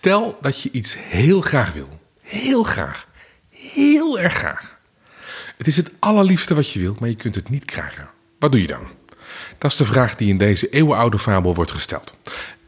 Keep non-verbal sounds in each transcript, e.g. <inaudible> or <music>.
Stel dat je iets heel graag wil. Heel graag. Heel erg graag. Het is het allerliefste wat je wilt, maar je kunt het niet krijgen. Wat doe je dan? Dat is de vraag die in deze eeuwenoude fabel wordt gesteld.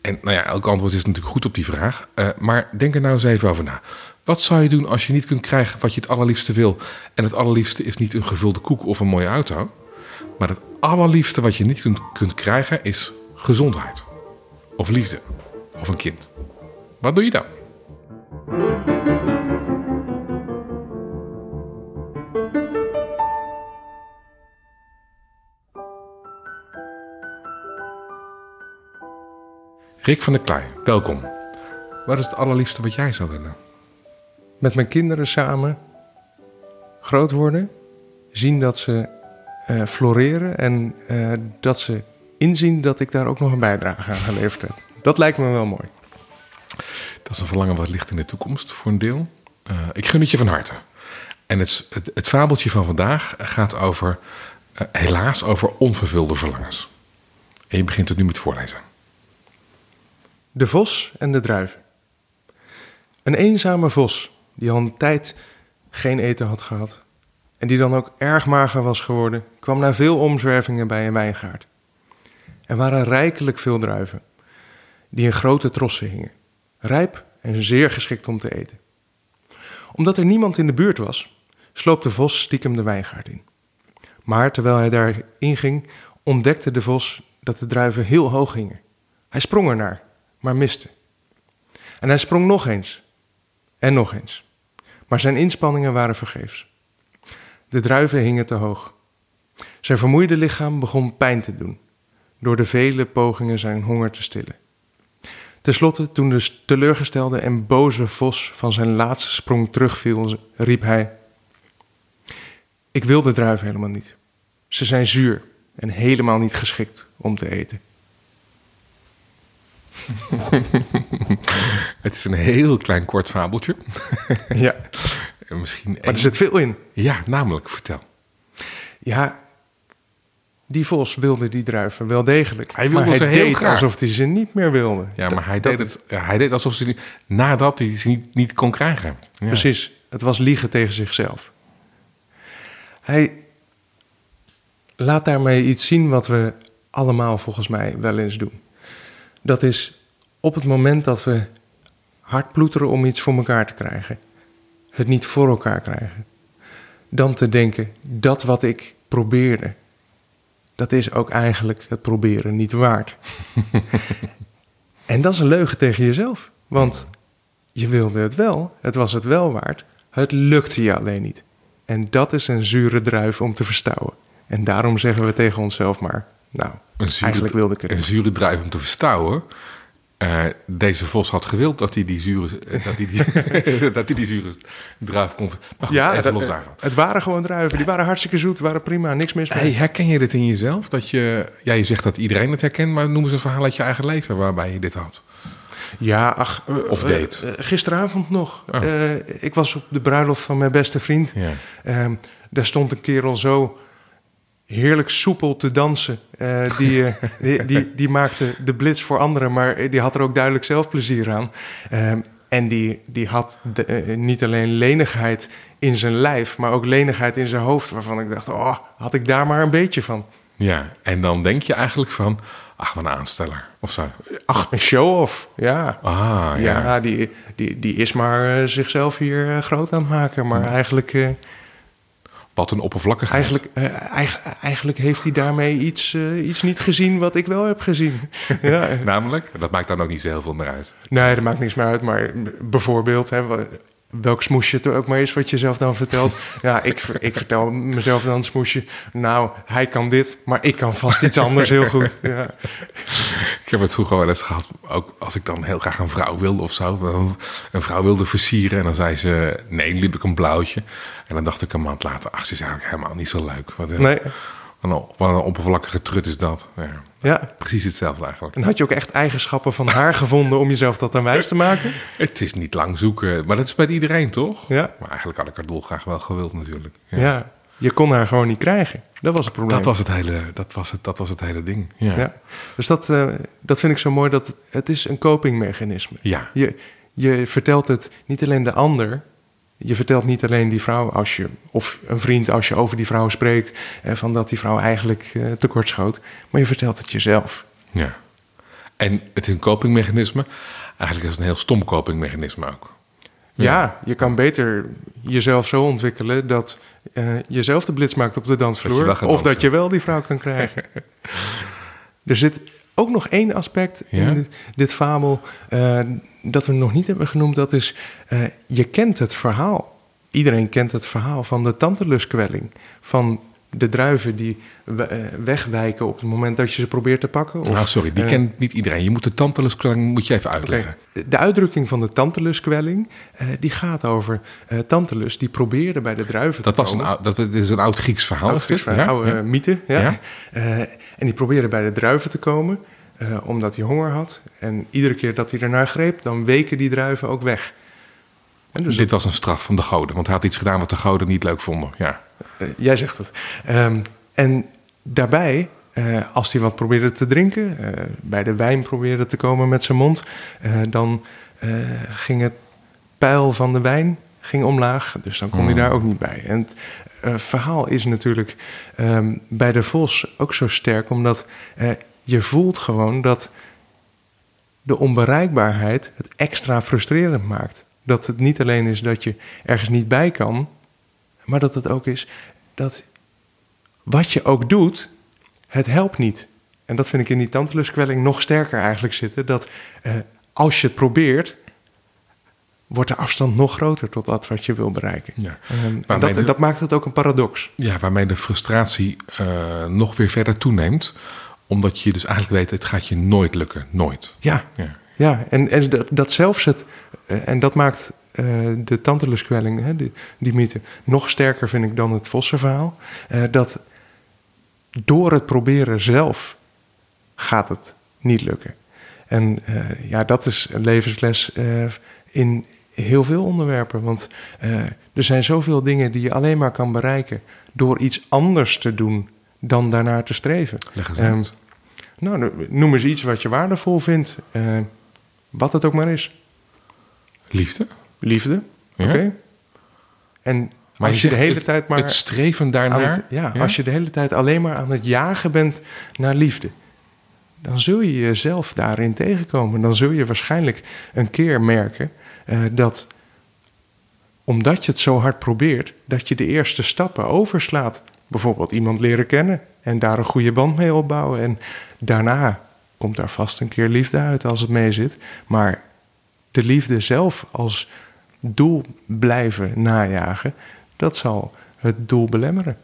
En nou ja, elk antwoord is natuurlijk goed op die vraag. Uh, maar denk er nou eens even over na. Wat zou je doen als je niet kunt krijgen wat je het allerliefste wil? En het allerliefste is niet een gevulde koek of een mooie auto. Maar het allerliefste wat je niet kunt, kunt krijgen is gezondheid. Of liefde. Of een kind. Wat doe je dan? Rick van der Klei, welkom. Wat is het allerliefste wat jij zou willen? Met mijn kinderen samen groot worden. Zien dat ze uh, floreren en uh, dat ze inzien dat ik daar ook nog een bijdrage aan geleverd heb. Dat lijkt me wel mooi. Dat is een verlangen wat ligt in de toekomst voor een deel. Uh, ik gun het je van harte. En het, het, fabeltje van vandaag gaat over, helaas, over onvervulde verlangens. En je begint het nu met voorlezen. De vos en de druiven. Een eenzame vos die al een tijd geen eten had gehad en die dan ook erg mager was geworden, kwam na veel omzwervingen bij een wijngaard. Er waren rijkelijk veel druiven, die in grote trossen hingen, rijp en zeer geschikt om te eten. Omdat er niemand in de buurt was, sloop de vos stiekem de wijngaard in. Maar terwijl hij daarin ging, ontdekte de vos dat de druiven heel hoog hingen. Hij sprong ernaar maar miste. En hij sprong nog eens en nog eens. Maar zijn inspanningen waren vergeefs. De druiven hingen te hoog. Zijn vermoeide lichaam begon pijn te doen, door de vele pogingen zijn honger te stillen. Ten slotte, toen de teleurgestelde en boze vos van zijn laatste sprong terugviel, riep hij: Ik wil de druiven helemaal niet. Ze zijn zuur en helemaal niet geschikt om te eten. <laughs> het is een heel klein kort fabeltje. ja. <laughs> Misschien maar er zit veel in. Ja, namelijk, vertel. Ja, die vos wilde die druiven wel degelijk. Hij wilde maar ze hij heel deed graag. alsof hij ze niet meer wilde. Ja, maar hij, deed, het, ja, hij deed alsof ze nadat hij ze niet, niet kon krijgen. Ja. Precies, het was liegen tegen zichzelf. Hij laat daarmee iets zien wat we allemaal volgens mij wel eens doen. Dat is op het moment dat we hard ploeteren om iets voor elkaar te krijgen, het niet voor elkaar krijgen, dan te denken dat wat ik probeerde, dat is ook eigenlijk het proberen niet waard. en dat is een leugen tegen jezelf, want je wilde het wel, het was het wel waard, het lukte je alleen niet. En dat is een zure druif om te verstouwen. En daarom zeggen we tegen onszelf maar, nou, zure, eigenlijk wilde ik het. Een zure druif om te verstouwen. Uh, deze vos had gewild dat hij die zure, dat hij die, <laughs> dat hij die zure druif kon. Maar goed, ja, even los daarvan. Het waren gewoon druiven. Die waren hartstikke zoet, waren prima, niks mis mee. Hey, herken je dit in jezelf? Dat je, ja, je zegt dat iedereen het herkent, maar noem eens een verhaal uit je eigen leven waarbij je dit had. Ja, ach. Uh, of deed. Uh, gisteravond nog. Oh. ik was op de bruiloft van mijn beste vriend. Ja. Ehm, daar stond een kerel zo heerlijk soepel te dansen. Uh, die, uh, die, die, die, maakte de blitz voor anderen, maar die had er ook duidelijk zelf plezier aan. Uh, en die, die had de, eh, niet alleen lenigheid in zijn lijf, maar ook lenigheid in zijn hoofd, waarvan ik dacht, oh, had ik daar maar een beetje van. Ja, en dan denk je eigenlijk van, ach, wat een aansteller, of zo. Ach, een show-off, ja. Ah, ja. Ja, die, die, die is maar zichzelf hier groot aan het maken, maar eigenlijk... Wat een oppervlakkigheid. Eigenlijk, uh, eigenlijk, eigenlijk, heeft hij daarmee iets, uh, iets niet gezien wat ik wel heb gezien. <laughs> ja. Namelijk? Dat maakt dan ook niet zo heel veel meer uit. Nee, dat maakt niks meer uit. Maar bijvoorbeeld, hè, welk smoesje het ook maar is wat je zelf dan vertelt. <laughs> ja, ik, ik vertel mezelf dan een smoesje. Nou, hij kan dit, maar ik kan vast iets anders heel goed. <laughs> Ja. Ik heb het vroeger wel eens gehad, ook als ik dan heel graag een vrouw wilde of zo. Een vrouw wilde versieren en dan zei ze, nee, liep ik een blauwtje. En dan dacht ik een maand later, ach, ze is eigenlijk helemaal niet zo leuk. Wat, nee. Wat een, wat een oppervlakkige trut is dat. Ja, ja. Precies hetzelfde eigenlijk. En had je ook echt eigenschappen van haar gevonden om jezelf dat aan wijs te maken? Het is niet lang zoeken, maar dat is bij iedereen toch? Ja. Maar eigenlijk had ik haar dolgraag wel gewild natuurlijk. Ja. ja. je kon haar gewoon niet krijgen. Dat was het probleem. Dat was het hele, dat was het, dat was het hele ding. Ja. ja. Dus dat, uh, dat vind ik zo mooi. Dat het, het is een copingmechanisme. Ja. Je, je vertelt het niet alleen de ander. Je vertelt niet alleen die vrouw als je, of een vriend als je over die vrouw spreekt, eh, van dat die vrouw eigenlijk eh, tekort schoot. Maar je vertelt het jezelf. Ja. En het is een copingmechanisme. Eigenlijk is het een heel stom copingmechanisme ook. Ja, je kan beter jezelf zo ontwikkelen dat eh je zelf de blitz maakt op de dansvloer. of dat je wel die vrouw kan krijgen. <laughs> er zit ook nog één aspect Ja? in dit, dit fabel eh, dat we nog niet hebben genoemd. Dat is, eh, je kent het verhaal. Iedereen kent het verhaal van de tanteluskwelling. Van de druiven die eh, wegwijken op het moment dat je ze probeert te pakken. Of, nou, sorry, die eh, kent niet iedereen. Je moet de tanteluskwelling moet je even uitleggen. De uitdrukking van de tanteluskwelling, eh, die gaat over eh tantelus die probeerde bij de druiven Dat, te was een, komen. oud- dat dit is een oud Grieks verhaal. Oud? Grieks verhaal, Ja? oude mythe. Ja. Ja. En die probeerde bij de druiven te komen, omdat hij honger had. En iedere keer dat hij ernaar greep, dan weken die druiven ook weg. En dus Dit was een straf van de goden, want hij had iets gedaan wat de goden niet leuk vonden. Ja. Eh, jij zegt het. Ehm, en daarbij, eh, als hij wat probeerde te drinken, eh, bij de wijn probeerde te komen met zijn mond, dan ging het pijl van de wijn ging omlaag. Dus dan kon hij Mm. daar ook niet bij. En het verhaal is natuurlijk ehm, bij de vos ook zo sterk, omdat je voelt gewoon dat de onbereikbaarheid het extra frustrerend maakt. Dat het niet alleen is dat je ergens niet bij kan, maar dat het ook is dat wat je ook doet, het helpt niet. En dat vind ik in die tanteluskwelling nog sterker eigenlijk zitten. Dat eh, als je het probeert, wordt de afstand nog groter tot dat wat je wil bereiken. Ja. Ehm, en dat, de- dat maakt het ook een paradox. ja, waarmee de frustratie eh, nog weer verder toeneemt. Omdat je dus eigenlijk weet, het gaat je nooit lukken. Nooit. Ja, Ja. Ja en, en dat, dat zelfs het, eh, en dat maakt eh, de tanteluskwelling, hè, die, die mythe, nog sterker vind ik dan het Vossenverhaal. Eh, dat door het proberen zelf gaat het niet lukken. En ja, dat is een levensles in heel veel onderwerpen. Want er zijn zoveel dingen die je alleen maar kan bereiken door iets anders te doen dan daarnaar te streven. Leg eens uit. nou, noem eens iets wat je waardevol vindt. Wat het ook maar is. Liefde. Liefde. Ja. Oké. En Maar als je je, de hele het- tijd maar. Het streven daarnaar. het- ja, als je de hele tijd alleen maar aan het jagen bent naar liefde. Dan zul je jezelf daarin tegenkomen. Dan zul je waarschijnlijk een keer merken eh, dat omdat je het zo hard probeert, dat je de eerste stappen overslaat. Bijvoorbeeld iemand leren kennen en daar een goede band mee opbouwen. En daarna komt daar vast een keer liefde uit als het mee zit. Maar de liefde zelf als doel blijven najagen, dat zal het doel belemmeren.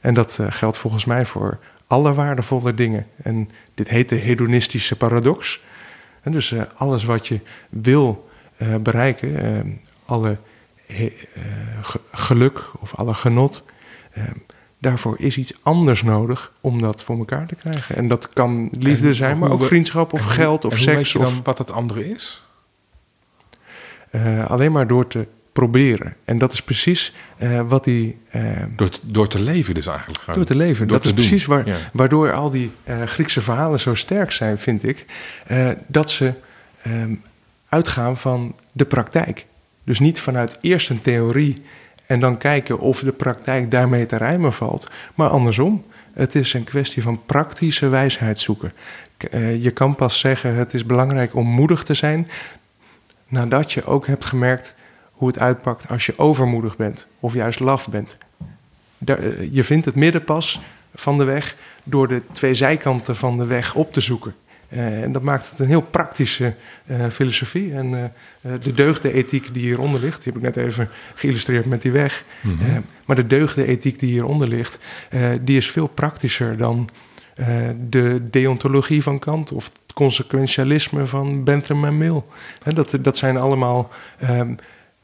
En dat eh, geldt volgens mij voor alle waardevolle dingen. En dit heet de hedonistische paradox. En dus eh, alles wat je wil eh, bereiken, alle geluk of alle genot, daarvoor is iets anders nodig om dat voor elkaar te krijgen. En dat kan liefde En zijn, maar ook we- vriendschap of geld of en hoe seks. weet je of, dan wat het andere is? eh, alleen maar door te proberen. En dat is precies eh, wat die eh, Door, te- door te leven dus eigenlijk. gewoon. Door te leven. Door dat te is doen. precies waar, Ja. waardoor al die Griekse verhalen zo sterk zijn, vind ik. dat ze ehm, uitgaan van de praktijk. Dus niet vanuit eerst een theorie en dan kijken of de praktijk daarmee te rijmen valt. Maar andersom. Het is een kwestie van praktische wijsheid zoeken. Eh, je kan pas zeggen het is belangrijk om moedig te zijn nadat je ook hebt gemerkt hoe het uitpakt als je overmoedig bent of juist laf bent. Eh, je vindt het middenpas van de weg door de twee zijkanten van de weg op te zoeken. Eh, en dat maakt het een heel praktische eh, filosofie. En eh, de deugdenethiek die hieronder ligt, die heb ik net even geïllustreerd met die weg. Mhm. Maar de deugdenethiek die hieronder ligt, die is veel praktischer dan de deontologie van Kant of het consequentialisme van Bentham en Mill. Dat, dat zijn allemaal ehm,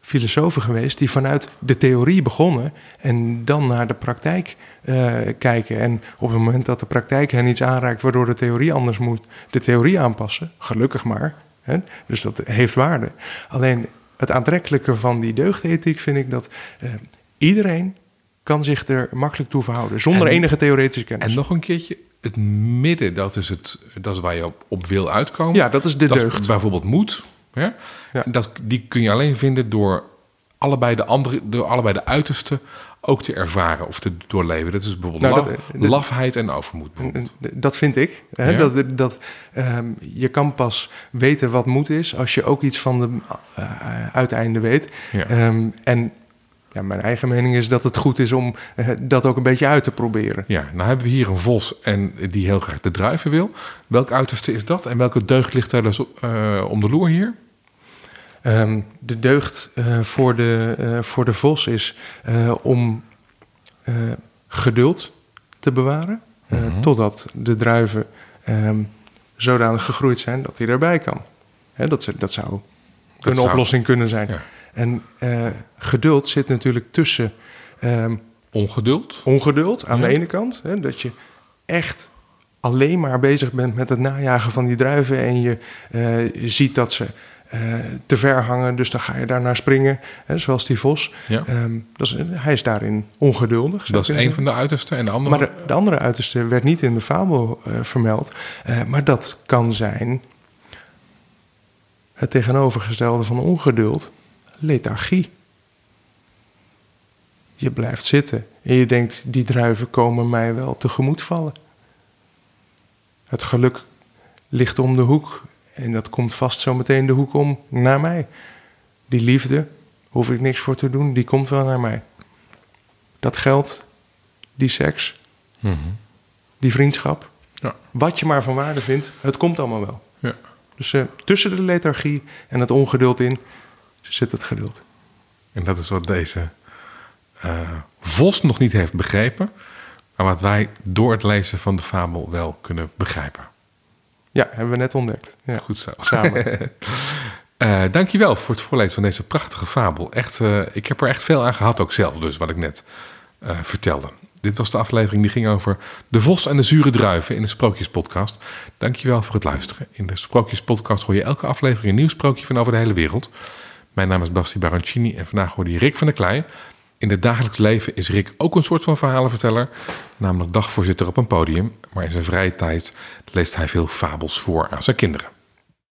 filosofen geweest die vanuit de theorie begonnen en dan naar de praktijk eh, kijken. En op het moment dat de praktijk hen iets aanraakt waardoor de theorie anders moet, de theorie aanpassen, gelukkig maar. Hè? Dus dat heeft waarde. Alleen het aantrekkelijke van die deugdethiek vind ik dat eh, iedereen kan zich er makkelijk toe verhouden, zonder En- enige theoretische kennis. En nog een keertje, het midden, dat is, het, dat is waar je op, op wil uitkomen. ja, dat is de dat deugd. is bijvoorbeeld moed. Ja? Dat, die kun je alleen vinden door allebei de, andere, door allebei de uitersten ook te ervaren of te doorleven. Dat is bijvoorbeeld Nou, laf- dat- dat- lafheid en overmoed. Dat vind ik. Hè? Ja. Dat, dat, ehm, je kan pas weten wat moed is als je ook iets van de eh, uiteinde weet. Ja. Ehm, en ja, mijn eigen mening is dat het goed is om eh, dat ook een beetje uit te proberen. Ja, nou hebben we hier een vos en die heel graag de druiven wil. Welk uiterste is dat en welke deugd ligt daar dus eh, om de loer hier? Ehm, de deugd eh, voor, de, eh, voor de vos is eh, om geduld te bewaren. Mhm. Totdat de druiven ehm, zodanig gegroeid zijn dat hij erbij kan. Hè, dat, dat zou een zou- oplossing kunnen zijn. Ja. En geduld zit natuurlijk tussen ehm, Ongeduld. ongeduld aan Ja. de ene kant. Hè, dat je echt alleen maar bezig bent met het najagen van die druiven. En je ziet dat ze te ver hangen, dus dan ga je daar naar springen. Hè, zoals die vos. Ja. Ehm, dat is, hij is daarin ongeduldig. Dat is een van de uitersten en de andere. maar de, de andere uiterste werd niet in de fabel eh, vermeld. Eh, maar dat kan zijn het tegenovergestelde van ongeduld, lethargie. Je blijft zitten en je denkt, die druiven komen mij wel tegemoet vallen. Het geluk ligt om de hoek en dat komt vast zo meteen de hoek om naar mij. Die liefde, hoef ik niks voor te doen, die komt wel naar mij. Dat geld, die seks, Mhm. die vriendschap. Ja. Wat je maar van waarde vindt, het komt allemaal wel. Ja. Dus eh, tussen de lethargie en het ongeduld in zit het geduld. En dat is wat deze eh, vos nog niet heeft begrepen. Maar wat wij door het lezen van de fabel wel kunnen begrijpen. Ja, hebben we net ontdekt. Ja, Goed zo. samen. <laughs> Eh dankjewel voor het voorlezen van deze prachtige fabel. Echt, eh, ik heb er echt veel aan gehad, ook zelf, dus wat ik net eh, vertelde. Dit was de aflevering die ging over de vos en de zure druiven in de Sprookjespodcast. Dankjewel voor het luisteren. In de Sprookjespodcast hoor je elke aflevering een nieuw sprookje van over de hele wereld. Mijn naam is Basti Barancini en vandaag hoorde je Rick van der Klei. In het dagelijks leven is Rick ook een soort van verhalenverteller, namelijk dagvoorzitter op een podium. Maar in zijn vrije tijd leest hij veel fabels voor aan zijn kinderen.